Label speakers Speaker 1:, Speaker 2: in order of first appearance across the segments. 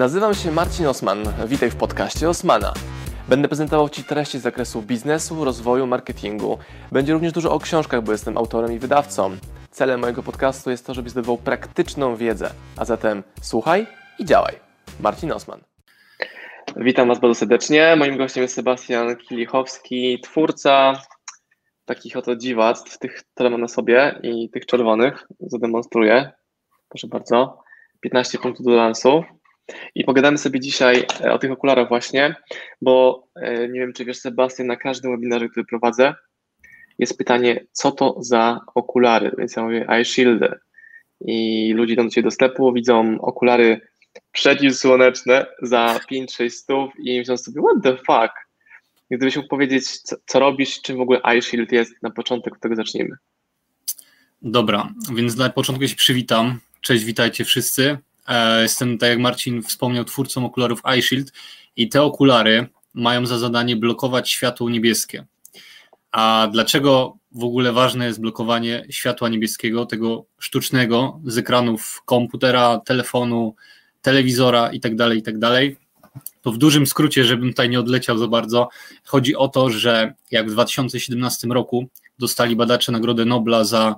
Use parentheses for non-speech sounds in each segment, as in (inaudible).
Speaker 1: Nazywam się Marcin Osman. Witaj w podcaście Osmana. Będę prezentował Ci treści z zakresu biznesu, rozwoju, marketingu. Będzie również dużo o książkach, bo jestem autorem i wydawcą. Celem mojego podcastu jest to, żebyś zdobywał praktyczną wiedzę. A zatem słuchaj i działaj. Marcin Osman. Witam Was bardzo serdecznie. Moim gościem jest Sebastian Kilichowski, twórca takich oto dziwactw, tych, które mam na sobie i tych czerwonych. Zademonstruję. Proszę bardzo. 15 punktów do lansu. I pogadamy sobie dzisiaj e, o tych okularach właśnie, bo e, nie wiem, czy wiesz, Sebastian, na każdym webinarze, który prowadzę, jest pytanie, co to za okulary, więc ja mówię eye shieldy. I ludzie idą do sklepu, widzą okulary przeciwsłoneczne za 5-6 stów i myślą sobie, what the fuck? Gdybyś mógł powiedzieć, co, co robisz, czym w ogóle eye shield jest, na początek od tego zacznijmy.
Speaker 2: Dobra, więc na początku się przywitam. Cześć, witajcie wszyscy. E, jestem, tak jak Marcin wspomniał, twórcą okularów iShield i te okulary mają za zadanie blokować światło niebieskie. A dlaczego w ogóle ważne jest blokowanie światła niebieskiego, tego sztucznego z ekranów komputera, telefonu, telewizora itd., tak itd., tak to w dużym skrócie, żebym tutaj nie odleciał za bardzo, chodzi o to, że jak w 2017 roku dostali badacze Nagrodę Nobla za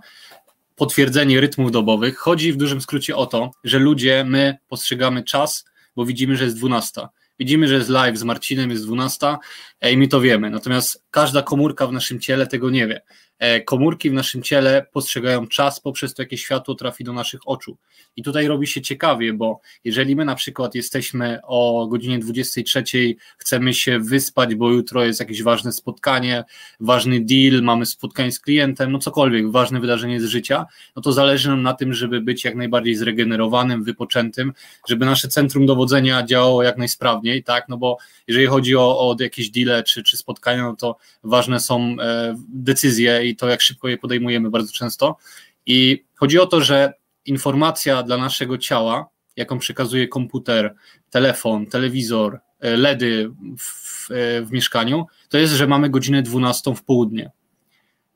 Speaker 2: potwierdzenie rytmów dobowych. Chodzi w dużym skrócie o to, że ludzie, my postrzegamy czas, bo widzimy, że jest 12. Widzimy, że jest live z Marcinem, jest 12 i my to wiemy. Natomiast każda komórka w naszym ciele tego nie wie. E, komórki w naszym ciele postrzegają czas poprzez to, jakie światło trafi do naszych oczu. I tutaj robi się ciekawie, bo jeżeli my na przykład jesteśmy o godzinie 23, chcemy się wyspać, bo jutro jest jakieś ważne spotkanie, ważny deal, mamy spotkanie z klientem, no cokolwiek, ważne wydarzenie z życia, no to zależy nam na tym, żeby być jak najbardziej zregenerowanym, wypoczętym, żeby nasze centrum dowodzenia działało jak najsprawniej, tak, no bo jeżeli chodzi o, o jakieś czy, czy spotkania, no to ważne są e, decyzje i to, jak szybko je podejmujemy bardzo często. I chodzi o to, że informacja dla naszego ciała, jaką przekazuje komputer, telefon, telewizor, e, LEDy w, e, w mieszkaniu, to jest, że mamy godzinę 12 w południe.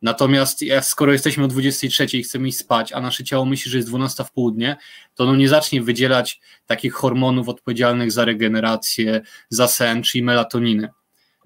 Speaker 2: Natomiast skoro jesteśmy o 23 i chcemy iść spać, a nasze ciało myśli, że jest 12 w południe, to ono nie zacznie wydzielać takich hormonów odpowiedzialnych za regenerację, za sen, czyli melatoniny.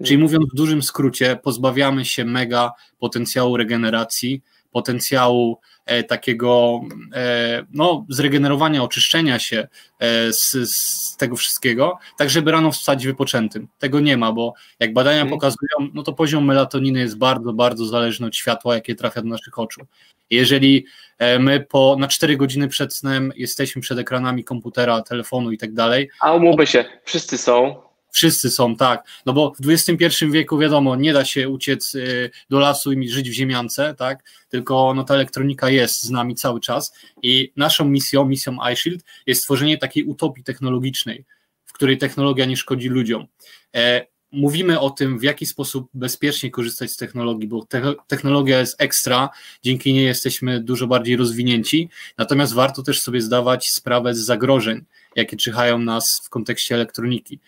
Speaker 2: Czyli mówiąc w dużym skrócie, pozbawiamy się mega potencjału regeneracji, potencjału e, takiego e, no, zregenerowania, oczyszczenia się e, z, z, tego wszystkiego, tak żeby rano wstać wypoczętym. Tego nie ma, bo jak badania mhm. pokazują, no to poziom melatoniny jest bardzo, bardzo zależny od światła, jakie trafia do naszych oczu. Jeżeli e, my po, na 4 godziny przed snem jesteśmy przed ekranami komputera, telefonu i tak dalej.
Speaker 1: A umówmy się, wszyscy są,
Speaker 2: Wszyscy są, tak. No bo w XXI wieku, wiadomo, nie da się uciec y, do lasu i żyć w ziemiance, tak? Tylko no, ta elektronika jest z nami cały czas i naszą misją, misją iShield jest stworzenie takiej utopii technologicznej, w której technologia nie szkodzi ludziom. E, mówimy o tym, w jaki sposób bezpiecznie korzystać z technologii, bo te technologia jest ekstra, dzięki niej jesteśmy dużo bardziej rozwinięci, natomiast warto też sobie zdawać sprawę z zagrożeń, jakie czyhają nas w kontekście elektroniki.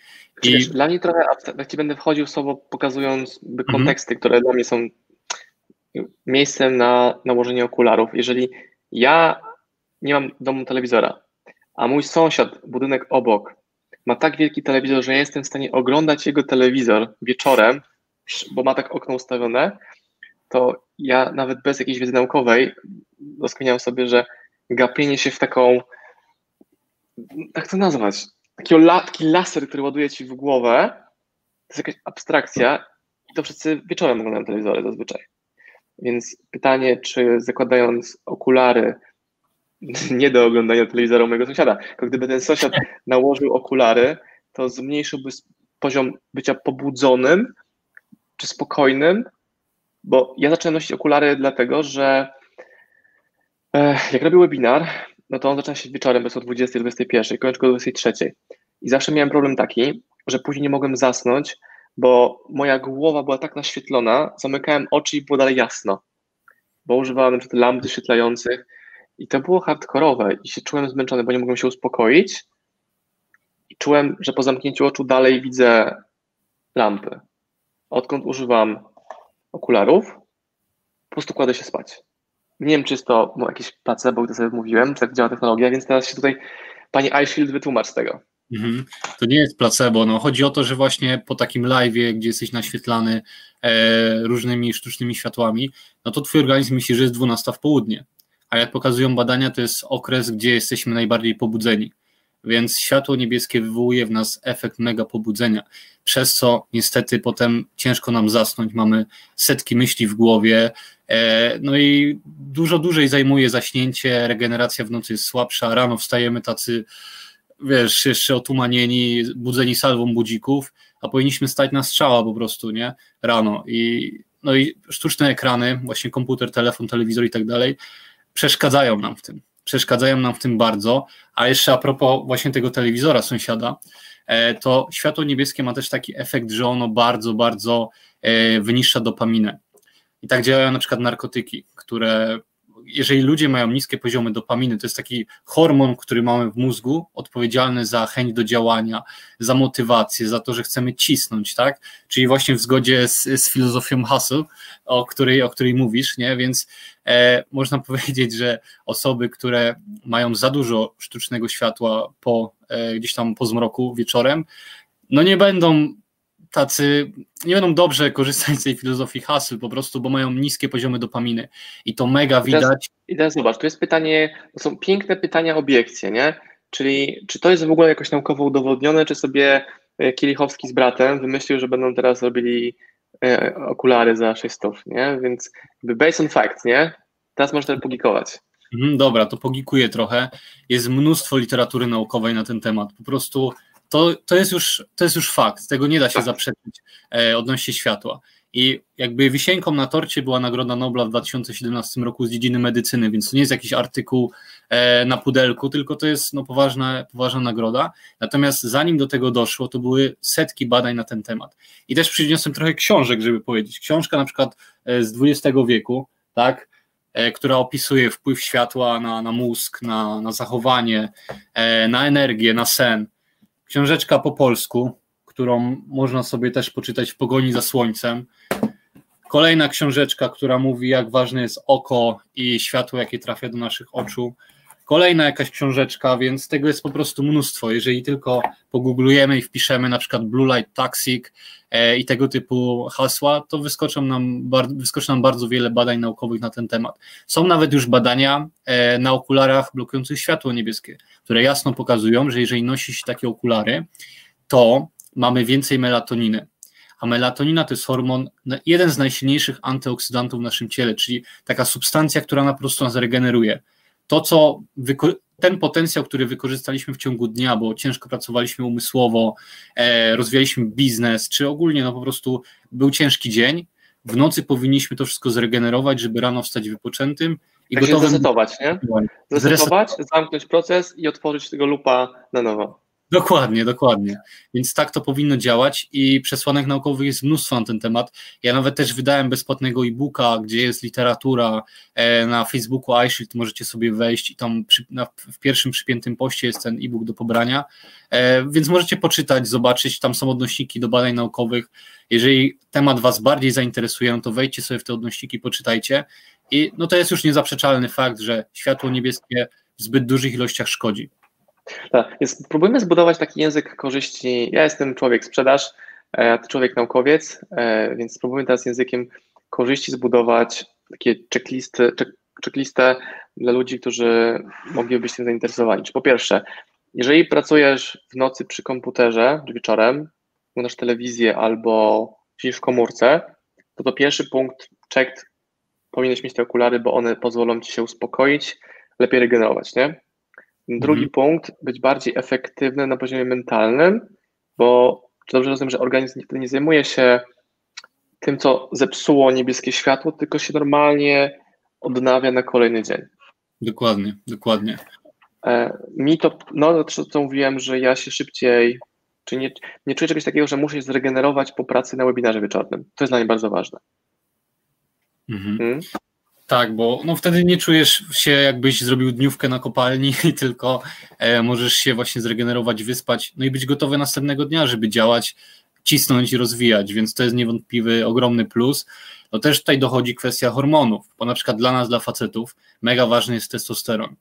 Speaker 1: I... Wiesz, dla mnie trochę, jak ci będę wchodził słowo pokazując mhm. konteksty, które dla mnie są miejscem na nałożenie okularów. Jeżeli ja nie mam domu telewizora, a mój sąsiad, budynek obok, ma tak wielki telewizor, że ja jestem w stanie oglądać jego telewizor wieczorem, bo ma tak okno ustawione, to ja nawet bez jakiejś wiedzy naukowej doskonałem sobie, że gapienie się w taką, jak to nazwać, taki, taki laser, który ładuje ci w głowę, to jest jakaś abstrakcja. I to wszyscy wieczorem oglądają telewizory zazwyczaj. Więc pytanie, czy zakładając okulary (laughs) nie do oglądania telewizora mojego sąsiada, tylko gdyby ten sąsiad nałożył okulary, to zmniejszyłby poziom bycia pobudzonym czy spokojnym, bo ja zacząłem nosić okulary dlatego, że e, jak robił webinar, no to on zaczyna się wieczorem, bez o 20, 21, kończy o 23. I zawsze miałem problem taki, że później nie mogłem zasnąć, bo moja głowa była tak naświetlona, zamykałem oczy i było dalej jasno, bo używałem np. lamp wyświetlających i to było hardkorowe i się czułem zmęczony, bo nie mogłem się uspokoić i czułem, że po zamknięciu oczu dalej widzę lampy. Odkąd używam okularów, po prostu kładę się spać. Nie wiem, czy jest to jakieś placebo, gdy sobie mówiłem, tak działa technologia, więc teraz się tutaj pani iShield wytłumacz z tego.
Speaker 2: Mhm. To nie jest placebo. No, chodzi o to, że właśnie po takim live, gdzie jesteś naświetlany e, różnymi sztucznymi światłami, no to twój organizm myśli, że jest 12 w południe. A jak pokazują badania, to jest okres, gdzie jesteśmy najbardziej pobudzeni. Więc światło niebieskie wywołuje w nas efekt mega pobudzenia, przez co niestety potem ciężko nam zasnąć. Mamy setki myśli w głowie, e, no i dużo dłużej zajmuje zaśnięcie, regeneracja w nocy jest słabsza, rano wstajemy tacy wiesz, jeszcze otumanieni, budzeni salwą budzików, a powinniśmy stać na strzała po prostu, nie? Rano. I, no i sztuczne ekrany, właśnie komputer, telefon, telewizor i tak dalej, przeszkadzają nam w tym. Przeszkadzają nam w tym bardzo. A jeszcze a propos właśnie tego telewizora sąsiada, e, to światło niebieskie ma też taki efekt, że ono bardzo, bardzo e, wyniszcza dopaminę. I tak działają na przykład narkotyki, które jeżeli ludzie mają niskie poziomy dopaminy, to jest taki hormon, który mamy w mózgu, odpowiedzialny za chęć do działania, za motywację, za to, że chcemy cisnąć, tak? Czyli właśnie w zgodzie z, z filozofią hustle, o której, o której mówisz, nie? Więc można (laughs) powiedzieć, że osoby, które mają za dużo sztucznego światła po, e, gdzieś tam po zmroku wieczorem, no nie będą tacy nie będą dobrze korzystać z tej filozofii haseł po prostu, bo mają niskie poziomy dopaminy i to mega
Speaker 1: I teraz,
Speaker 2: widać.
Speaker 1: I teraz zobacz, tu jest pytanie, to są piękne pytania, obiekcje, nie? Czyli czy to jest w ogóle jakoś naukowo udowodnione, czy sobie e, Kielichowski z bratem wymyślił, że będą teraz robili e, okulary za 600, nie? Więc based on fact, nie? Teraz można pogikować.
Speaker 2: Mhm, dobra, to pogikuję trochę. Jest mnóstwo literatury naukowej na ten temat. Po prostu to, to, jest już, to jest już fakt, tego nie da się tak. zaprzeczyć e, odnośnie światła. I jakby wisienką na torcie była Nagroda Nobla w 2017 roku z dziedziny medycyny, więc to nie jest jakiś artykuł e, na pudelku, tylko to jest no, poważna, poważna nagroda. Natomiast zanim do tego doszło, to były setki badań na ten temat. I też przyniosłem trochę książek, żeby powiedzieć. Książka na przykład e, z XX wieku, tak, e, która opisuje wpływ światła na, na mózg, na, na zachowanie, na energię, na sen książeczka po polsku, którą można sobie też poczytać w pogoni za słońcem. Kolejna książeczka, która mówi, jak ważne jest oko i światło, jakie trafia do naszych oczu. Kolejna jakaś książeczka, więc tego jest po prostu mnóstwo. Jeżeli tylko pogooglujemy i wpiszemy na przykład Blue Light Toxic e, i tego typu hasła, to wyskoczą nam, wyskoczy nam bardzo wiele badań naukowych na ten temat. Są nawet już badania e, na okularach blokujących światło niebieskie, które jasno pokazują, że jeżeli nosi się takie okulary, to mamy więcej melatoniny. A melatonina to jest hormon, jeden z najsilniejszych antyoksydantów w naszym ciele, czyli taka substancja, która na prostu nas regeneruje to, co ten potencjał, który wykorzystaliśmy w ciągu dnia, bo ciężko pracowaliśmy umysłowo, e, rozwijaliśmy biznes, czy ogólnie no po prostu był ciężki dzień, w nocy powinniśmy to wszystko zregenerować, żeby rano wstać wypoczętym
Speaker 1: i tak gotowym... Zresetować, nie? Zresetować, zamknąć proces i otworzyć tego lupa na nowo.
Speaker 2: Dokładnie, dokładnie. Więc tak to powinno działać i przesłanek naukowych jest mnóstwo na ten temat. Ja nawet też wydałem bezpłatnego e-booka, gdzie jest literatura e, na Facebooku iShield, możecie sobie wejść i tam przy, na, w pierwszym przypiętym poście jest ten e-book do pobrania, e, więc możecie poczytać, zobaczyć, tam są odnośniki do badań naukowych. Jeżeli temat Was bardziej zainteresuje, no to wejdźcie sobie w te odnośniki, poczytajcie i no to jest już niezaprzeczalny fakt, że światło niebieskie w zbyt dużych ilościach szkodzi.
Speaker 1: Tak, więc próbujmy zbudować taki język korzyści. Ja jestem człowiek sprzedaż, e, a ty człowiek naukowiec, e, więc spróbujmy teraz językiem korzyści zbudować takie checklisty, checklistę dla ludzi, którzy mogliby być tym zainteresowani. Czy po pierwsze, jeżeli pracujesz w nocy przy komputerze, wieczorem, oglądasz telewizję albo siedzisz w komórce, to to pierwszy punkt, checked, powinieneś mieć te okulary, bo one pozwolą ci się uspokoić, lepiej regenerować, nie? Drugi mhm. punkt, być bardziej efektywny na poziomie mentalnym, bo czy dobrze rozumiem, że organizm wtedy nie zajmuje się tym, co zepsuło niebieskie światło, tylko się normalnie odnawia na kolejny dzień.
Speaker 2: Dokładnie, dokładnie.
Speaker 1: E, mi to, no to co mówiłem, że ja się szybciej, czy nie, nie czuję czegoś takiego, że muszę się zregenerować po pracy na webinarze wieczornym. To jest dla mnie bardzo ważne.
Speaker 2: Mhm. Hmm? Tak, bo no wtedy nie czujesz się, jakbyś zrobił dniówkę na kopalni, (laughs) tylko e, możesz się właśnie zregenerować, wyspać, no i być gotowy następnego dnia, żeby działać, cisnąć i rozwijać, więc to jest niewątpliwy ogromny plus. No też tutaj dochodzi kwestia hormonów, bo na przykład dla nas, dla facetów, mega ważny jest testosteron.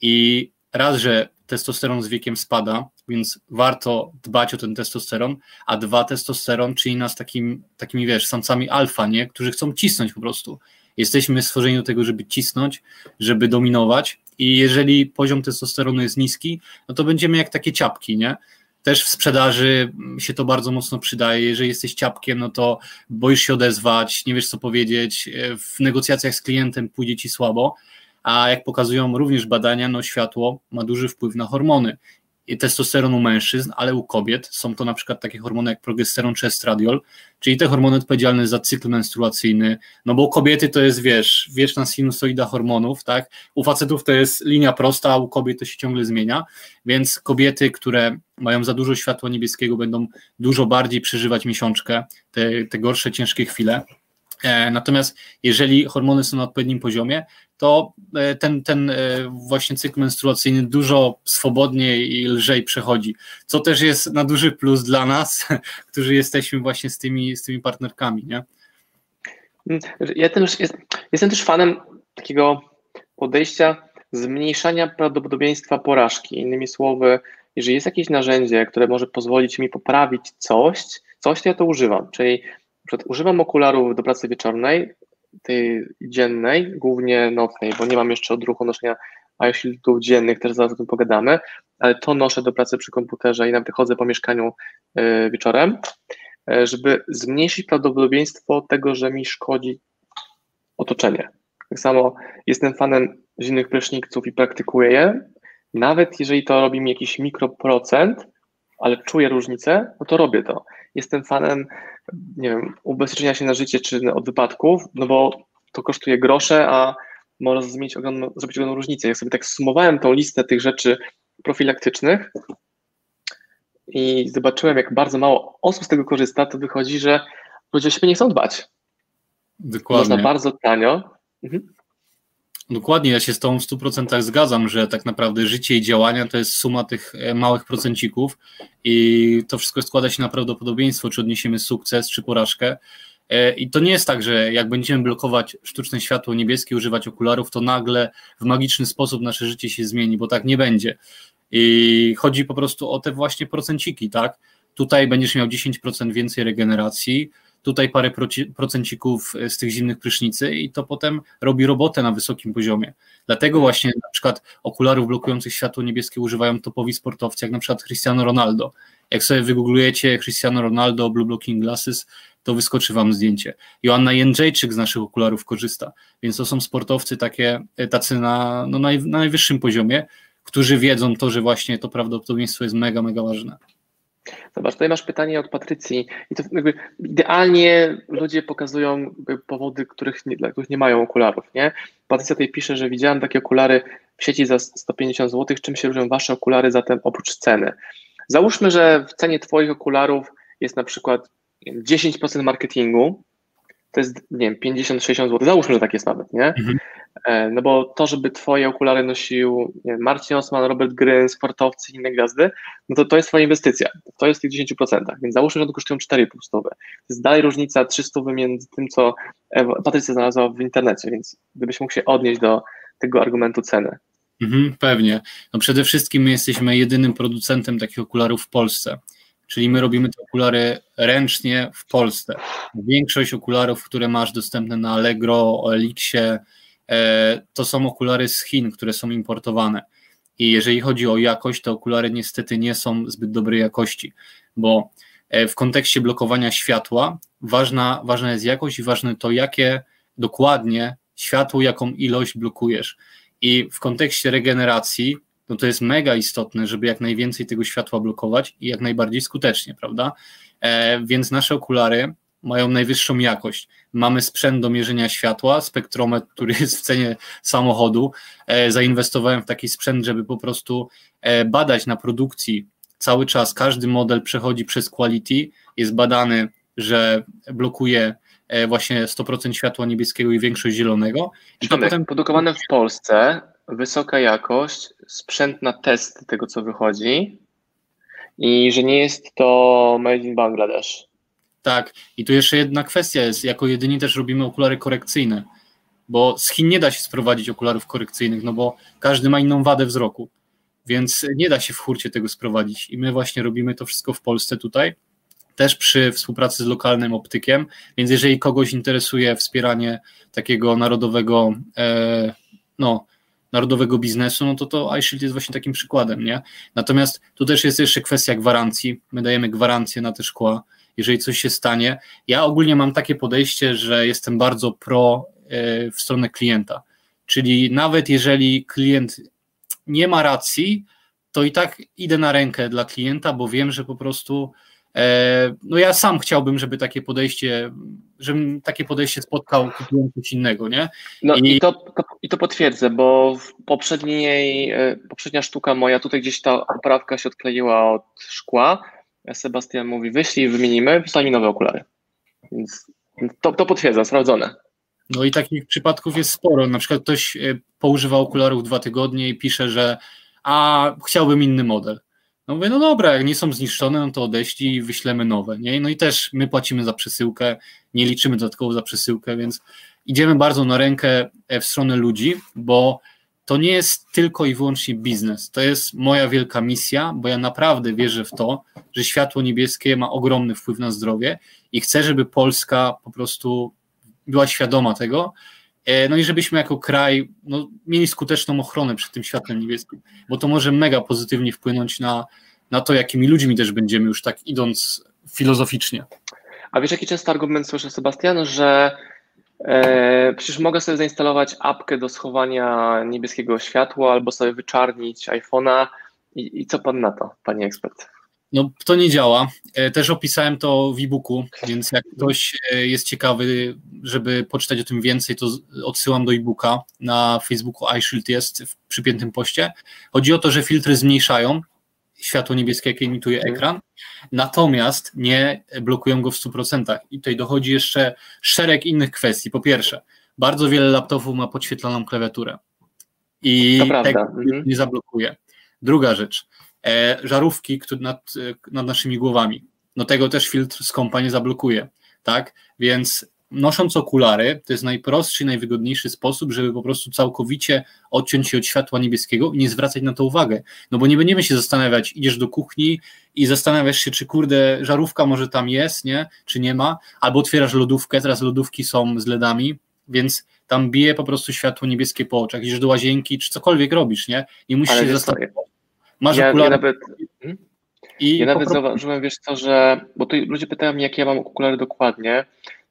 Speaker 2: I raz, że testosteron z wiekiem spada, więc warto dbać o ten testosteron, a dwa, testosteron czyni nas takim, takimi, wiesz, samcami alfa, nie? Którzy chcą cisnąć po prostu. Jesteśmy stworzeni do tego, żeby cisnąć, żeby dominować i jeżeli poziom testosteronu jest niski, no to będziemy jak takie ciapki, nie? Też w sprzedaży się to bardzo mocno przydaje. Jeżeli jesteś ciapkiem, no to boisz się odezwać, nie wiesz co powiedzieć, w negocjacjach z klientem pójdzie ci słabo, a jak pokazują również badania, no światło ma duży wpływ na hormony testosteron u mężczyzn, ale u kobiet. Są to na przykład takie hormony jak progesteron czy estradiol, czyli te hormony odpowiedzialne za cykl menstruacyjny, no bo u kobiety to jest, wiesz, wieczna sinusoida hormonów, tak, u facetów to jest linia prosta, a u kobiet to się ciągle zmienia, więc kobiety, które mają za dużo światła niebieskiego będą dużo bardziej przeżywać miesiączkę, te, te gorsze, ciężkie chwile, E, natomiast jeżeli hormony są na odpowiednim poziomie, to e, ten, ten e, właśnie cykl menstruacyjny dużo swobodniej i lżej przechodzi, co też jest na duży plus dla nas, (laughs) którzy jesteśmy właśnie z tymi, z tymi partnerkami, nie?
Speaker 1: Ja też jest, jestem też fanem takiego podejścia zmniejszania prawdopodobieństwa porażki. Innymi słowy, jeżeli jest jakieś narzędzie, które może pozwolić mi poprawić coś, coś to ja to używam. Czyli używam okularów do pracy wieczornej, tej dziennej, głównie nocnej, bo nie mam jeszcze odruchu noszenia eyeshieldów dziennych, też zaraz o tym pogadamy, ale to noszę do pracy przy komputerze i nawet chodzę po mieszkaniu e, wieczorem, e, żeby zmniejszyć prawdopodobieństwo tego, że mi szkodzi otoczenie. Tak samo jestem fanem zimnych pryszniców i praktykuję je, nawet jeżeli to robi mi jakiś mikroprocent, ale czuję różnicę, no to robię to. Jestem fanem nie wiem, ubezpieczenia się na życie czy od wypadków, no bo to kosztuje grosze, a może zmienić zrobić ogromną różnicę. Jak sobie tak sumowałem tą listę tych rzeczy profilaktycznych i zobaczyłem, jak bardzo mało osób z tego korzysta, to wychodzi, że ludzie o siebie nie chcą dbać.
Speaker 2: Dokładnie.
Speaker 1: Można bardzo tanio. Mhm.
Speaker 2: Dokładnie, ja się z tą w 100% zgadzam, że tak naprawdę życie i działania to jest suma tych e, małych procencików i to wszystko składa się na prawdopodobieństwo, czy odniesiemy sukces, czy porażkę. E, I to nie jest tak, że jak będziemy blokować sztuczne światło niebieskie, używać okularów, to nagle w magiczny sposób nasze życie się zmieni, bo tak nie będzie. I chodzi po prostu o te właśnie procenciki, tak? Tutaj będziesz miał 10% więcej regeneracji, tutaj parę procencików e, z tych zimnych prysznicy i to potem robi robotę na wysokim poziomie. Dlatego właśnie na przykład okularów blokujących światło niebieskie używają topowi sportowcy, jak na przykład Cristiano Ronaldo. Jak sobie wygooglujecie Cristiano Ronaldo Blue Blocking Glasses, to wyskoczy wam zdjęcie. Joanna Jędrzejczyk z naszych okularów korzysta, więc to są sportowcy takie, e, tacy na, no naj, na najwyższym poziomie, którzy wiedzą to, że właśnie to prawdopodobieństwo jest mega, mega ważne.
Speaker 1: Zobacz, tutaj masz pytanie od Patrycji i to idealnie ludzie pokazują powody, których nie, dla których nie mają okularów, nie? Patrycja tutaj pisze, że widziałam takie okulary w sieci za 150 zł, czym się różnią wasze okulary zatem oprócz ceny? Załóżmy, że w cenie twoich okularów jest na przykład 10% marketingu, to jest, nie wiem, 50-60 zł, załóżmy, że tak jest nawet, nie? Mhm. E, no bo to, żeby twoje okulary nosił wiem, Marcin Osman, Robert Gryn, sportowcy, inne gwiazdy, no to to jest twoja inwestycja, to jest w tych 10%, więc załóżmy, że to kosztują 4,5 stówy. To jest dalej różnica 300 między tym, co Patrycja znalazła w internecie, więc gdybyś mógł się odnieść do tego argumentu ceny.
Speaker 2: Mhm, pewnie. No przede wszystkim my jesteśmy jedynym producentem takich okularów w Polsce czyli my robimy te okulary ręcznie w Polsce. Większość okularów, które masz dostępne na Allegro, Elixie, to są okulary z Chin, które są importowane. I jeżeli chodzi o jakość, to okulary niestety nie są zbyt dobrej jakości, bo e, w kontekście blokowania światła ważna, ważna jest jakość i ważne to, jakie dokładnie światło, jaką ilość blokujesz. I w kontekście regeneracji no to jest mega istotne, żeby jak najwięcej tego światła blokować i jak najbardziej skutecznie, prawda? E, więc nasze okulary mają najwyższą jakość. Mamy sprzęt do mierzenia światła, spektrometr, który jest w cenie samochodu. E, zainwestowałem w taki sprzęt, żeby po prostu e, badać na produkcji cały czas. Każdy model przechodzi przez quality, jest badany, że blokuje e, właśnie 100% światła niebieskiego i większość zielonego.
Speaker 1: I to potem produkowane w Polsce wysoka jakość, sprzęt na test tego, co wychodzi i że nie jest to made in Bangladesh.
Speaker 2: Tak, i tu jeszcze jedna kwestia jest, jako jedyni też robimy okulary korekcyjne, bo z Chin nie da się sprowadzić okularów korekcyjnych, no bo każdy ma inną wadę wzroku. więc nie da się w hurcie tego sprowadzić. I my właśnie robimy to wszystko w Polsce tutaj, też przy współpracy z lokalnym optykiem, więc jeżeli kogoś interesuje wspieranie takiego narodowego, e, no, narodowego biznesu, no to to iShield jest właśnie takim przykładem, nie? Natomiast tu też jest jeszcze kwestia gwarancji. My dajemy gwarancję na te szkła, jeżeli coś się stanie. Ja ogólnie mam takie podejście, że jestem bardzo pro e, w stronę klienta. Czyli nawet jeżeli klient nie ma racji, to i tak idę na rękę dla klienta, bo wiem, że po prostu e, no ja sam chciałbym, żeby takie podejście, żebym takie podejście spotkał coś innego, nie?
Speaker 1: No i, i to, to, i to potwierdzę, bo w poprzedniej, e, poprzednia sztuka moja, tutaj gdzieś ta oprawka się odkleiła od szkła, Sebastian mówi, wyślij, wymienimy, wysłaj mi nowe okulary. Więc to, to potwierdzam, sprawdzone.
Speaker 2: No i takich przypadków jest sporo. Na przykład ktoś e, poużywa okularów dwa tygodnie i pisze, że a chciałbym inny model. No mówię, no dobra, jak nie są zniszczone, no to odeślij i wyślemy nowe. Nie? No i też my płacimy za przesyłkę, nie liczymy dodatkowo za przesyłkę, więc idziemy bardzo na rękę e, w stronę ludzi, bo to nie jest tylko i wyłącznie biznes. To jest moja wielka misja, bo ja naprawdę wierzę w to, że światło niebieskie ma ogromny wpływ na zdrowie i chcę, żeby Polska po prostu była świadoma tego, e, no i żebyśmy jako kraj no, mieli skuteczną ochronę przed tym światłem niebieskim, bo to może mega pozytywnie wpłynąć na, na to, jakimi ludźmi też będziemy już tak idąc filozoficznie.
Speaker 1: A wiesz, jaki często argument słyszę, Sebastian, że e, przecież mogę sobie zainstalować apkę do schowania niebieskiego światła albo sobie wyczarnić iPhone'a i, i co pan na to, panie ekspert?
Speaker 2: No, to nie działa. E, też opisałem to w e-booku, więc jak ktoś e, jest ciekawy, żeby poczytać o tym więcej, to odsyłam do e-booka. Na Facebooku iShield jest w przypiętym poście. Chodzi o to, że filtry zmniejszają światło niebieskie, jakie emituje mhm. ekran, natomiast nie blokują go w 100%. I tutaj dochodzi jeszcze szereg innych kwestii. Po pierwsze, bardzo wiele laptopów ma podświetloną klawiaturę i tego mhm. nie zablokuje. Druga rzecz, E, żarówki nad, e, nad naszymi głowami. No tego też filtr z kompa nie zablokuje, tak? Więc nosząc okulary, to jest najprostszy, najwygodniejszy sposób, żeby po prostu całkowicie odciąć się od światła niebieskiego i nie zwracać na to uwagę. No bo nie będziemy się zastanawiać, idziesz do kuchni i zastanawiasz się, czy kurde, żarówka może tam jest, nie? Czy nie ma, albo otwierasz lodówkę, teraz lodówki są z LEDami, więc tam bije po prostu światło niebieskie po oczach, idziesz do łazienki, czy cokolwiek robisz, nie? Nie musisz Ale się zastanawiać
Speaker 1: Masz ja, okulary. Ja nawet, hmm? I ja nawet zauważyłem, wiesz co, że, bo tu ludzie pytają mnie, jakie ja mam okulary dokładnie,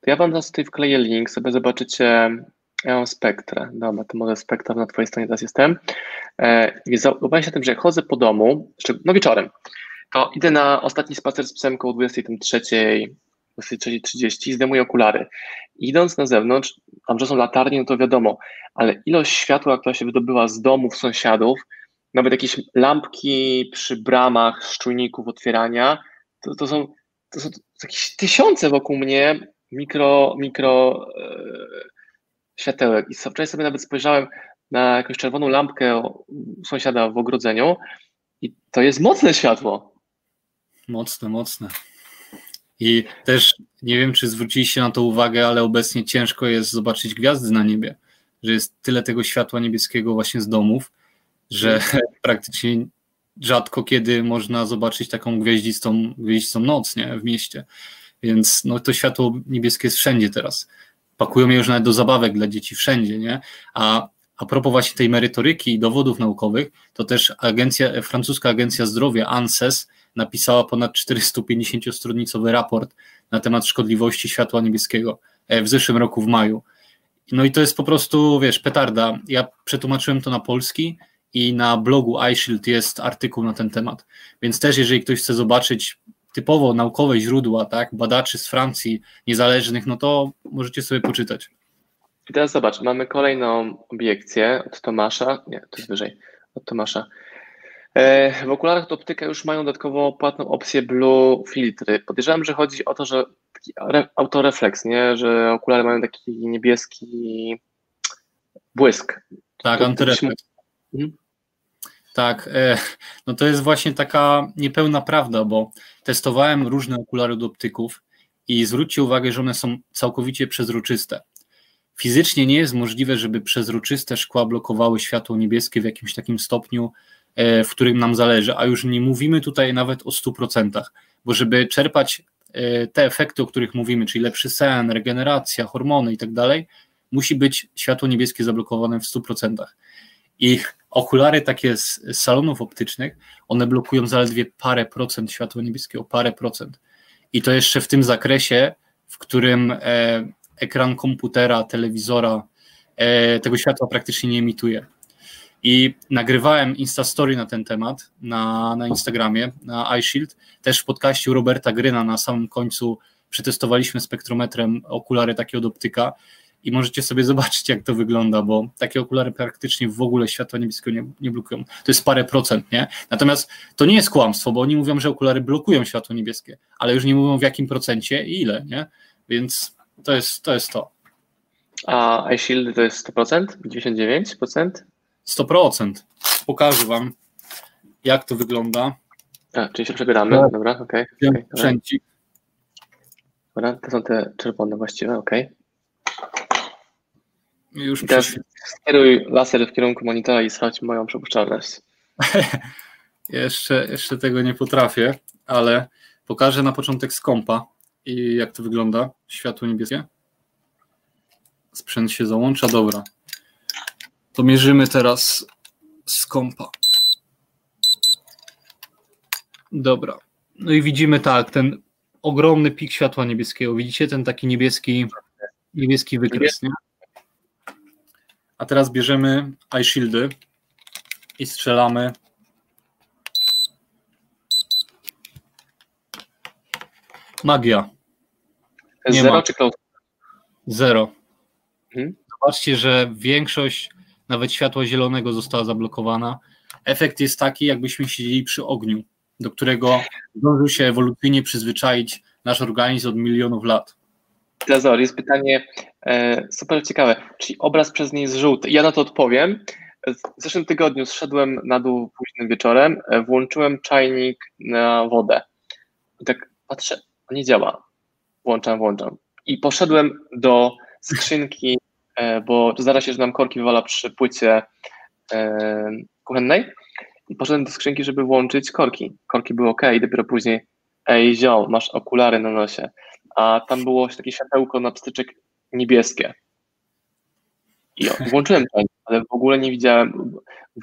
Speaker 1: to ja wam zaraz tutaj wkleję link, sobie zobaczycie, ja mam spektrę, dobra, to może spektra na twojej stronie teraz jestem. E, zauważyłem się tym, że jak chodzę po domu, no wieczorem, to idę na ostatni spacer z psem koło 23, 23.30 i zdejmuję okulary. Idąc na zewnątrz, tam, że są latarnie, no to wiadomo, ale ilość światła, która się wydobyła z domów sąsiadów, nawet jakieś lampki przy bramach szczujników otwierania, to, to, są, to są jakieś tysiące wokół mnie mikro, mikro e, światełek. I wczoraj sobie nawet spojrzałem na jakąś czerwoną lampkę sąsiada w ogrodzeniu i to jest mocne światło.
Speaker 2: Mocne, mocne. I też nie wiem, czy zwróciliście na to uwagę, ale obecnie ciężko jest zobaczyć gwiazdy na niebie, że jest tyle tego światła niebieskiego właśnie z domów, że (laughs) praktycznie rzadko kiedy można zobaczyć taką gwiaździstą, gwiaździstą noc nie, w mieście. Więc no, to światło niebieskie jest wszędzie teraz. Pakują je już nawet do zabawek dla dzieci wszędzie, nie? A a propos właśnie tej merytoryki i dowodów naukowych, to też agencja, francuska agencja zdrowia ANSES napisała ponad 450-stronicowy raport na temat szkodliwości światła niebieskiego e, w zeszłym roku w maju. No i to jest po prostu, wiesz, petarda. Ja przetłumaczyłem to na polski i na blogu iShield jest artykuł na ten temat. Więc też jeżeli ktoś chce zobaczyć typowo naukowe źródła, tak, badaczy z Francji niezależnych, no to możecie sobie poczytać.
Speaker 1: I teraz zobacz, mamy kolejną obiekcję od Tomasza, nie, to jest wyżej, od Tomasza. E, w okularach do optyka już mają dodatkowo płatną opcję Blue filtry. Podejrzewam, że chodzi o to, że taki autorefleks, nie? że okulary mają taki niebieski błysk.
Speaker 2: Tak, antyrefleks. Mhm. Tak, e, no to jest właśnie taka niepełna prawda, bo testowałem różne okulary do optyków i zwróćcie uwagę, że one są całkowicie przezroczyste. Fizycznie nie jest możliwe, żeby przezroczyste szkła blokowały światło niebieskie w jakimś takim stopniu, e, w którym nam zależy, a już nie mówimy tutaj nawet o 100%, bo żeby czerpać e, te efekty, o których mówimy, czyli lepszy sen, regeneracja, hormony i tak dalej, musi być światło niebieskie zablokowane w 100%. I okulary takie z, salonów optycznych, one blokują zaledwie parę procent światła niebieskiego, parę procent. I to jeszcze w tym zakresie, w którym e, ekran komputera, telewizora e, tego światła praktycznie nie emituje. I nagrywałem Instastory na ten temat na, na Instagramie, na iShield, też w podcaście Roberta Gryna na samym końcu przetestowaliśmy spektrometrem okulary takie od optyka i możecie sobie zobaczyć, jak to wygląda, bo takie okulary praktycznie w ogóle światła niebieskiego nie, nie blokują. To jest parę procent, nie? Natomiast to nie jest kłamstwo, bo oni mówią, że okulary blokują światło niebieskie, ale już nie mówią w jakim procencie i ile, nie? Więc to jest to. Jest to.
Speaker 1: A iShield to jest 100%? 99%?
Speaker 2: 100%. Pokażę Wam, jak to wygląda.
Speaker 1: A, czyli się przebieramy, no. dobra, okej. Okay, okay. Dobra, to są te czerwone właściwe, okej. Okay.
Speaker 2: Już
Speaker 1: I teraz skieruj laser w kierunku monitora i sprawdź moją przepuszczalność. (laughs)
Speaker 2: jeszcze, jeszcze tego nie potrafię, ale pokażę na początek z kompa i jak to wygląda. Światło niebieskie. Sprzęt się załącza, dobra. To mierzymy teraz z kompa. Dobra. No i widzimy tak, ten ogromny pik światła niebieskiego. Widzicie ten taki niebieski, niebieski wykres, nie? A teraz bierzemy iShieldy i strzelamy. Magia.
Speaker 1: Nie zero ma. czy cloud?
Speaker 2: Zero. Hmm? Zobaczcie, że większość nawet światła zielonego została zablokowana. Efekt jest taki, jakbyśmy siedzieli przy ogniu, do którego zdążył się ewolucyjnie przyzwyczaić nasz organizm od milionów lat.
Speaker 1: Lazor, jest pytanie e, super ciekawe. Czyli obraz przez nie jest żółty? Ja na to odpowiem. W zeszłym tygodniu zszedłem na dół późnym wieczorem, e, włączyłem czajnik na wodę. I tak patrzę, nie działa. Włączam, włączam. I poszedłem do skrzynki, e, bo zdarza się, że nam korki wywala przy płycie kuchennej. I poszedłem do skrzynki, żeby włączyć korki. Korki były ok, dopiero później, ej, ziom, masz okulary na nosie a tam było takie światełko na pstyczek niebieskie. I włączyłem to, ale w ogóle nie widziałem,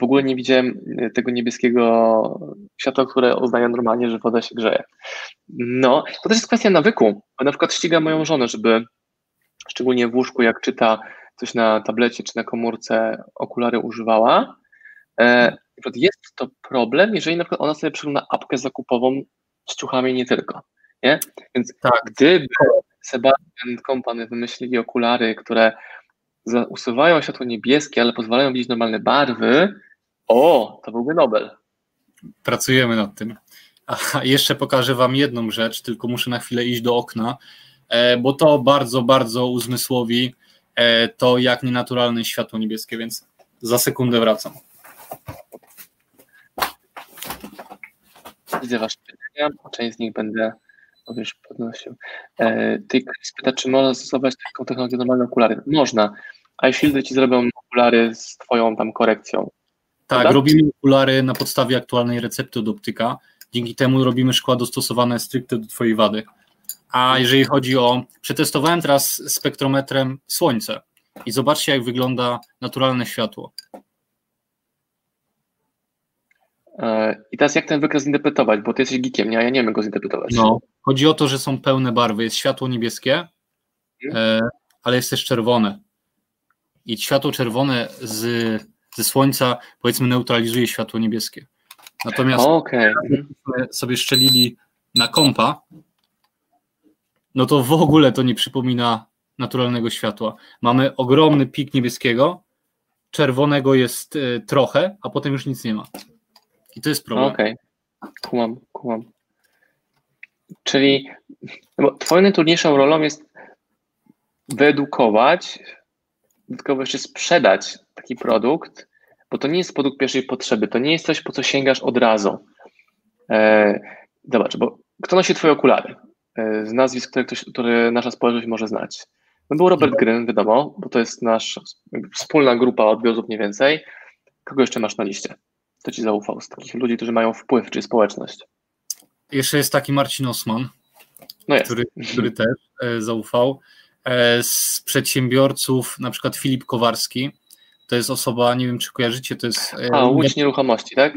Speaker 1: w ogóle nie widziałem tego niebieskiego światła, które uznaje normalnie, że woda się grzeje. No, to też jest kwestia nawyku. Na przykład ścigam moją żonę, żeby szczególnie w łóżku, jak czyta coś na tablecie czy na komórce, okulary używała. E, jest to problem, jeżeli na przykład ona sobie przegląda apkę zakupową z ciuchami nie tylko. Nie? Więc tak. gdyby Sebastian Company wymyślili okulary, które usuwają światło niebieskie, ale pozwalają widzieć normalne barwy, o, to byłby Nobel.
Speaker 2: Pracujemy nad tym. A jeszcze pokażę Wam jedną rzecz, tylko muszę na chwilę iść do okna, e, bo to bardzo, bardzo uzmysłowi e, to, jak nienaturalne światło niebieskie, więc za sekundę wracam.
Speaker 1: Widzę Wasze pytania, część z nich będę wiesz, podnosił. E, ty pyta, czy można stosować taką technologię normalne okulary? Można. iShieldy ci zrobią okulary z twoją tam korekcją.
Speaker 2: Tak, prawda? robimy okulary na podstawie aktualnej recepty od optyka. Dzięki temu robimy szkła dostosowane stricte do twojej wady. A jeżeli chodzi o. Przetestowałem teraz spektrometrem słońce i zobaczcie, jak wygląda naturalne światło.
Speaker 1: E, I teraz jak ten wykres zinterpretować, bo ty jesteś geekiem, nie? a ja nie wiem go zinterpretować.
Speaker 2: No, chodzi o to, że są pełne barwy. Jest światło niebieskie, hmm. ale jest też czerwone. I światło czerwone z, ze słońca, powiedzmy, neutralizuje światło niebieskie. Natomiast
Speaker 1: okay.
Speaker 2: sobie szczelili na kompa, no to w ogóle to nie przypomina naturalnego światła. Mamy ogromny pik niebieskiego, czerwonego jest e, trochę, a potem już nic nie ma. I to jest problem.
Speaker 1: Okej, okay. kumam, kumam. Czyli twoją najtrudniejszą rolą jest wyedukować, dodatkowo jeszcze sprzedać taki produkt, bo to nie jest produkt pierwszej potrzeby, to nie jest coś, po co sięgasz od razu. E, zobacz, bo kto nosi twoje okulary? E, z nazwisk, które, ktoś, które nasza społeczność może znać. No był Robert Gryn, wiadomo, bo to jest nasza wspólna grupa odbiorców mniej więcej. Kogo jeszcze masz na liście? Kto ci zaufał z takich ludzi, którzy mają wpływ, czy społeczność?
Speaker 2: Jeszcze jest taki Marcin Osman,
Speaker 1: no
Speaker 2: który, (laughs) który też e, zaufał. E, z przedsiębiorców, na przykład Filip Kowarski, to jest osoba, nie wiem czy kojarzycie, to jest...
Speaker 1: E, A, Łódź Nieruchomości, tak?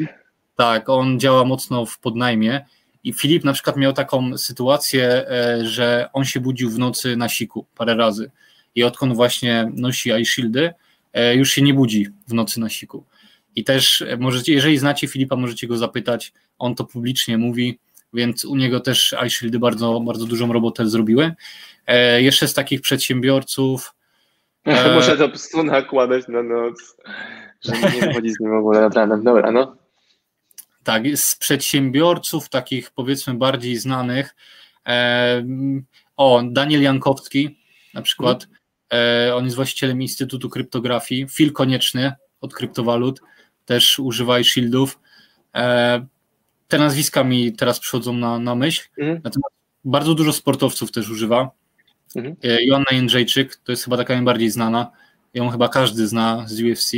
Speaker 2: Tak, on działa mocno w podnajmie i Filip na przykład miał taką sytuację, że on się budził w nocy na siku parę razy i odkąd właśnie nosi eye shieldy, już się nie budzi w nocy na siku. I też możecie, jeżeli znacie Filipa, możecie go zapytać, on to publicznie mówi, więc u niego też iShieldy bardzo, bardzo dużą robotę zrobiły. E, jeszcze z takich przedsiębiorców. (laughs)
Speaker 1: E, Muszę to po nakładać na noc, żeby nie wychodzić z nim w ogóle nad ranem. Dobra, no.
Speaker 2: Tak, z przedsiębiorców takich powiedzmy bardziej znanych. E, o, Daniel Jankowski na przykład. E, on jest właścicielem Instytutu Kryptografii. Phil Konieczny od kryptowalut też używa shieldów. E, te nazwiska mi teraz przychodzą na, na myśl. Mhm. Natomiast bardzo dużo sportowców też używa. Mhm. E, Joanna Jędrzejczyk to jest chyba taka najbardziej znana. Ją chyba każdy zna z UFC.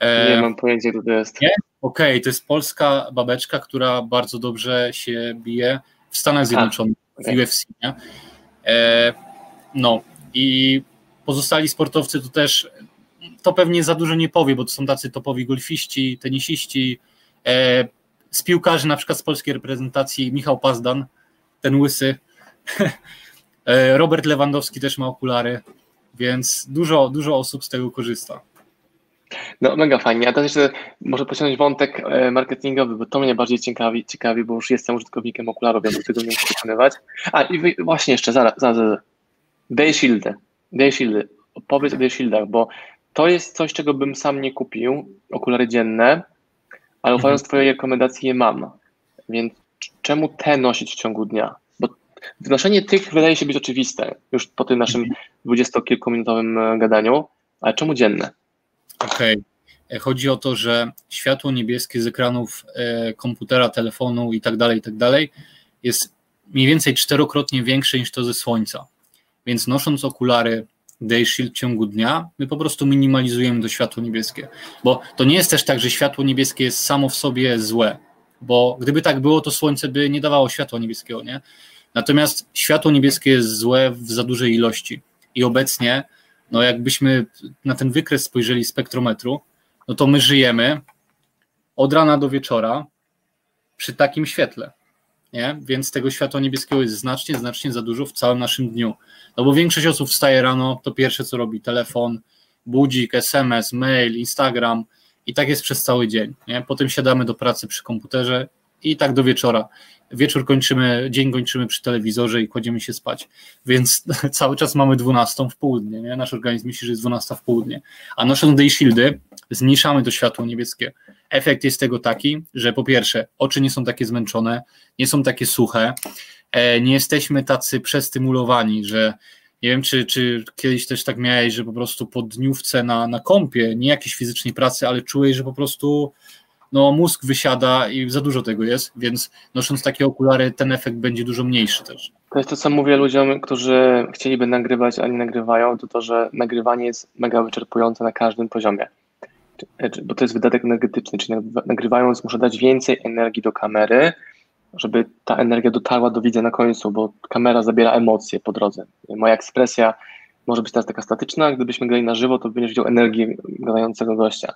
Speaker 1: E, nie mam pojęcia, kto to jest.
Speaker 2: Nie? Okej, okay, to jest polska babeczka, która bardzo dobrze się bije w Stanach Zjednoczonych, A, okay. w UFC. Nie? No i pozostali sportowcy to też to pewnie za dużo nie powie, bo to są tacy topowi golfiści, tenisiści, e, z piłkarzy na przykład z polskiej reprezentacji Michał Pazdan, ten łysy, (laughs) e, Robert Lewandowski też ma okulary, więc dużo, dużo osób z tego korzysta.
Speaker 1: No mega fajnie, a teraz jeszcze może pociągnąć wątek e, marketingowy, bo to mnie bardziej ciekawi, ciekawi bo już jestem użytkownikiem okularów, więc tego nie muszę przekonywać. A i właśnie jeszcze, zaraz, zaraz, zaraz. Day Shieldy, Day opowiedz o Day Shieldach, bo to jest coś, czego bym sam nie kupił, okulary dzienne, ale ufając mhm. Twojej rekomendacji je mam. Więc czemu te nosić w ciągu dnia? Bo wnoszenie tych wydaje się być oczywiste już po tym naszym dwudziestokilkuminutowym e, gadaniu, ale czemu dzienne?
Speaker 2: Okej. Okay. E, chodzi o to, że światło niebieskie z ekranów e, komputera, telefonu i tak dalej, i tak dalej jest mniej więcej czterokrotnie większe niż to ze słońca. Więc nosząc okulary day shield w ciągu dnia, my po prostu minimalizujemy to światło niebieskie. Bo to nie jest też tak, że światło niebieskie jest samo w sobie złe, bo gdyby tak było, to słońce by nie dawało światła niebieskiego, nie? Natomiast światło niebieskie jest złe w za dużej ilości. I obecnie, no jakbyśmy na ten wykres spojrzeli spektrometru, no to my żyjemy od rana do wieczora przy takim świetle nie? więc tego światła niebieskiego jest znacznie, znacznie za dużo w całym naszym dniu. No bo większość osób wstaje rano, to pierwsze co robi telefon, budzik, SMS, mail, Instagram i tak jest przez cały dzień. Nie? Potem siadamy do pracy przy komputerze i tak do wieczora. Wieczór kończymy, dzień kończymy przy telewizorze i kładziemy się spać. Więc (laughs) cały czas mamy 12 w południe. Nie? Nasz organizm myśli, że jest 12 w południe. A nosząc day shieldy, zmniejszamy to światło niebieskie. Efekt jest tego taki, że po pierwsze, oczy nie są takie zmęczone, nie są takie suche, e, nie jesteśmy tacy przestymulowani, że nie wiem, czy, czy kiedyś też tak miałeś, że po prostu po dniówce na, na kąpie, nie jakiejś fizycznej pracy, ale czułeś, że po prostu no, mózg wysiada i za dużo tego jest, więc nosząc takie okulary, ten efekt będzie dużo mniejszy też.
Speaker 1: To jest to, co mówię ludziom, którzy chcieliby nagrywać, a nie nagrywają, to to, że nagrywanie jest mega wyczerpujące na każdym poziomie. Bo to jest wydatek energetyczny, czyli nagrywając muszę dać więcej energii do kamery, żeby ta energia dotarła do widza na końcu, bo kamera zabiera emocje po drodze. Moja ekspresja może być teraz taka statyczna, gdybyśmy grali na żywo, to będziesz widział energię gadającego gościa.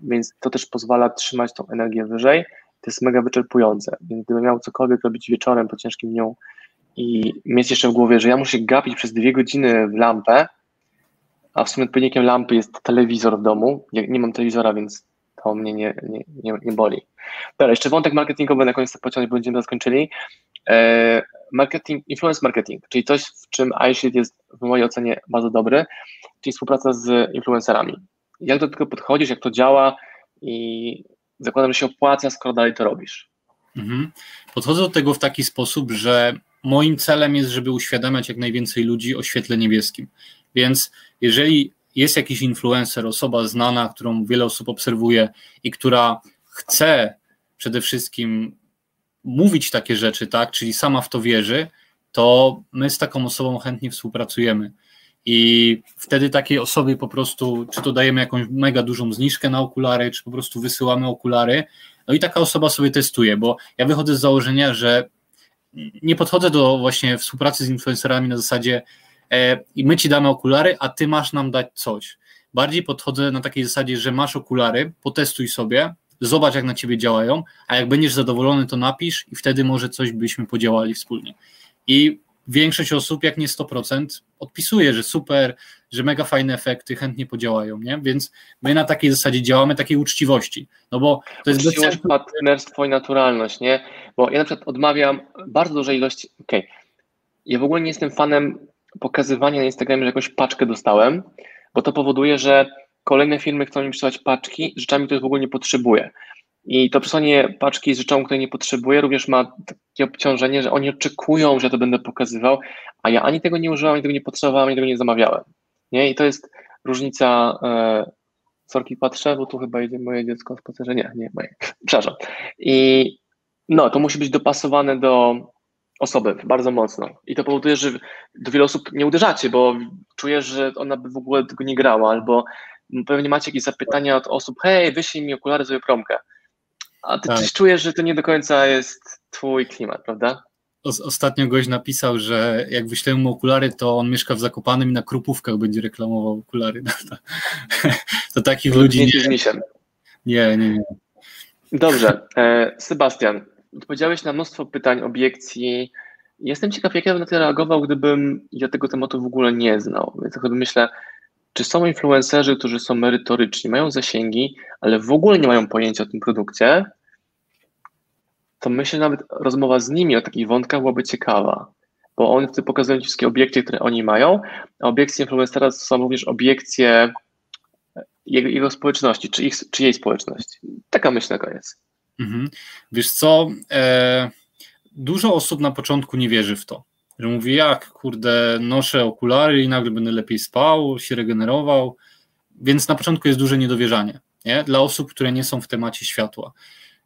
Speaker 1: Więc to też pozwala trzymać tą energię wyżej. To jest mega wyczerpujące. Więc gdybym miał cokolwiek robić wieczorem po ciężkim dniu i mieć jeszcze w głowie, że ja muszę gapić przez dwie godziny w lampę, a w sumie odpowiednikiem lampy jest telewizor w domu. Ja nie mam telewizora, więc to mnie nie, nie, nie, nie boli. Dobra, jeszcze wątek marketingowy na koniec pociągnąć, bo będziemy zakończyli. E, marketing, influence marketing, czyli coś, w czym iShield jest w mojej ocenie bardzo dobry, czyli współpraca z influencerami. Jak do tego podchodzisz, jak to działa i zakładam, że się opłaca, skoro dalej to robisz.
Speaker 2: Mhm. Podchodzę do tego w taki sposób, że moim celem jest, żeby uświadamiać jak najwięcej ludzi o świetle niebieskim. Więc jeżeli jest jakiś influencer, osoba znana, którą wiele osób obserwuje i która chce przede wszystkim mówić takie rzeczy, tak, czyli sama w to wierzy, to my z taką osobą chętnie współpracujemy. I wtedy takiej osobie po prostu, czy to dajemy jakąś mega dużą zniżkę na okulary, czy po prostu wysyłamy okulary, no i taka osoba sobie testuje, bo ja wychodzę z założenia, że nie podchodzę do właśnie współpracy z influencerami na zasadzie i my ci damy okulary, a ty masz nam dać coś. Bardziej podchodzę na takiej zasadzie, że masz okulary, potestuj sobie, zobacz jak na ciebie działają, a jak będziesz zadowolony, to napisz i wtedy może coś byśmy podziałali wspólnie. I większość osób, jak nie 100%, odpisuje, że super, że mega fajne efekty, chętnie podziałają, nie? Więc my na takiej zasadzie działamy, takiej uczciwości, no bo to jest
Speaker 1: bez sensu. partnerstwo i naturalność, nie? Bo ja na przykład odmawiam bardzo dużej ilości, okej, okay. ja w ogóle nie jestem fanem pokazywania na Instagramie, że jakąś paczkę dostałem, bo to powoduje, że kolejne firmy chcą mi przesyłać paczki, rzeczami, których w ogóle nie potrzebuję. I to przesłanie paczki z rzeczą, której nie potrzebuję, również ma takie obciążenie, że oni oczekują, że to będę pokazywał, a ja ani tego nie używam, ani tego nie potrzebowałem, ani tego nie zamawiałem. Nie? I to jest różnica. E, sorki patrzę, bo tu chyba idzie moje dziecko spacerze. Nie, nie moje. Przepraszam. I no, to musi być dopasowane do osoby bardzo mocno. I to powoduje, że do wielu osób nie uderzacie, bo czujesz, że ona by w ogóle tego nie grała, albo pewnie macie jakieś zapytania od osób, hej, wyślij mi okulary, zrobię promkę. A ty tak. coś czujesz, że to nie do końca jest twój klimat, prawda?
Speaker 2: Ostatnio gość napisał, że jak wyślemy mu okulary, to on mieszka w Zakopanym i na Krupówkach będzie reklamował okulary. No (laughs) to, to takich ludzi nie... Nie, nie, nie.
Speaker 1: Dobrze. E, Sebastian, odpowiedziałeś na mnóstwo pytań, obiekcji. Jestem ciekaw, jak ja bym na to reagował, gdybym ja tego tematu w ogóle nie znał. Więc sobie myślę, czy są influencerzy, którzy są merytoryczni, mają zasięgi, ale w ogóle nie mają pojęcia o tym produkcie, to myślę, nawet rozmowa z nimi o takich wątkach byłaby ciekawa, bo oni wtedy pokazują ci wszystkie obiekcje, które oni mają, a obiekcje influencera to są również obiekcje jego, jego społeczności, czy, ich, czy jej społeczności. Taka myśl na koniec.
Speaker 2: Mhm. Wiesz co, e, dużo osób na początku nie wierzy w to że mówi, jak kurde, noszę okulary i nagle będę lepiej spał, się regenerował, więc na początku jest duże niedowierzanie, nie? Dla osób, które nie są w temacie światła.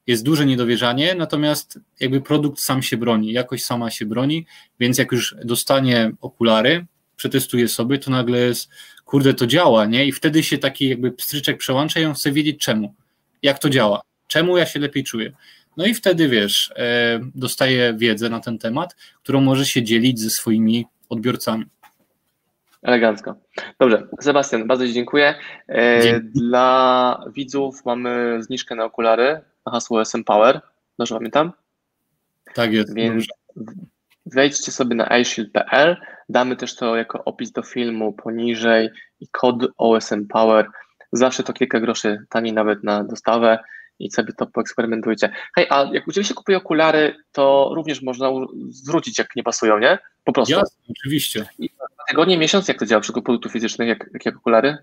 Speaker 2: Jest duże niedowierzanie, natomiast jakby produkt sam się broni, jakość sama się broni, więc jak już dostanie okulary, przetestuje sobie, to nagle jest, kurde, to działa, nie? I wtedy się taki jakby pstryczek przełącza i on chce wiedzieć czemu, jak to działa, czemu ja się lepiej czuję. No i wtedy wiesz, e, dostaje wiedzę na ten temat, którą może się dzielić ze swoimi odbiorcami.
Speaker 1: Elegancko. Dobrze, Sebastian, bardzo Ci dziękuję. E, Dzięki. Dla widzów mamy zniżkę na okulary na hasło SM Power. Dobrze pamiętam?
Speaker 2: Tak jest.
Speaker 1: Więc wejdźcie sobie na iShield.pl. Damy też to jako opis do filmu poniżej i kod OSM Power. Zawsze to kilka groszy taniej nawet na dostawę i sobie to poeksperymentujcie. Hej, a jak u Ciebie się kupuje okulary, to również można zwrócić, jak nie pasują, nie? Po prostu.
Speaker 2: Jasne, oczywiście.
Speaker 1: I tygodnie, miesiąc, jak to działa przy produktów fizycznych, jak, jak, jak okulary?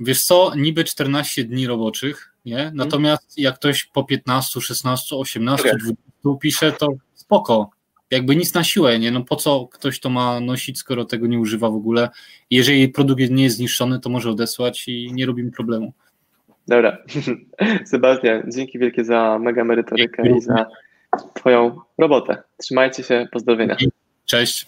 Speaker 2: Wiesz co, niby 14 dni roboczych, nie? Mhm. Natomiast hmm. jak ktoś po 15, 16, 18, okay. 20 pisze, to spoko. Jakby nic na siłę, nie? No po co ktoś to ma nosić, skoro tego nie używa w ogóle? Jeżeli produkt nie jest zniszczony, to może odesłać i nie robimy problemu.
Speaker 1: Dobra. (laughs) Sebastian, dzięki wielkie za mega merytorykę i za Twoją robotę. Trzymajcie się, pozdrowienia.
Speaker 2: Cześć.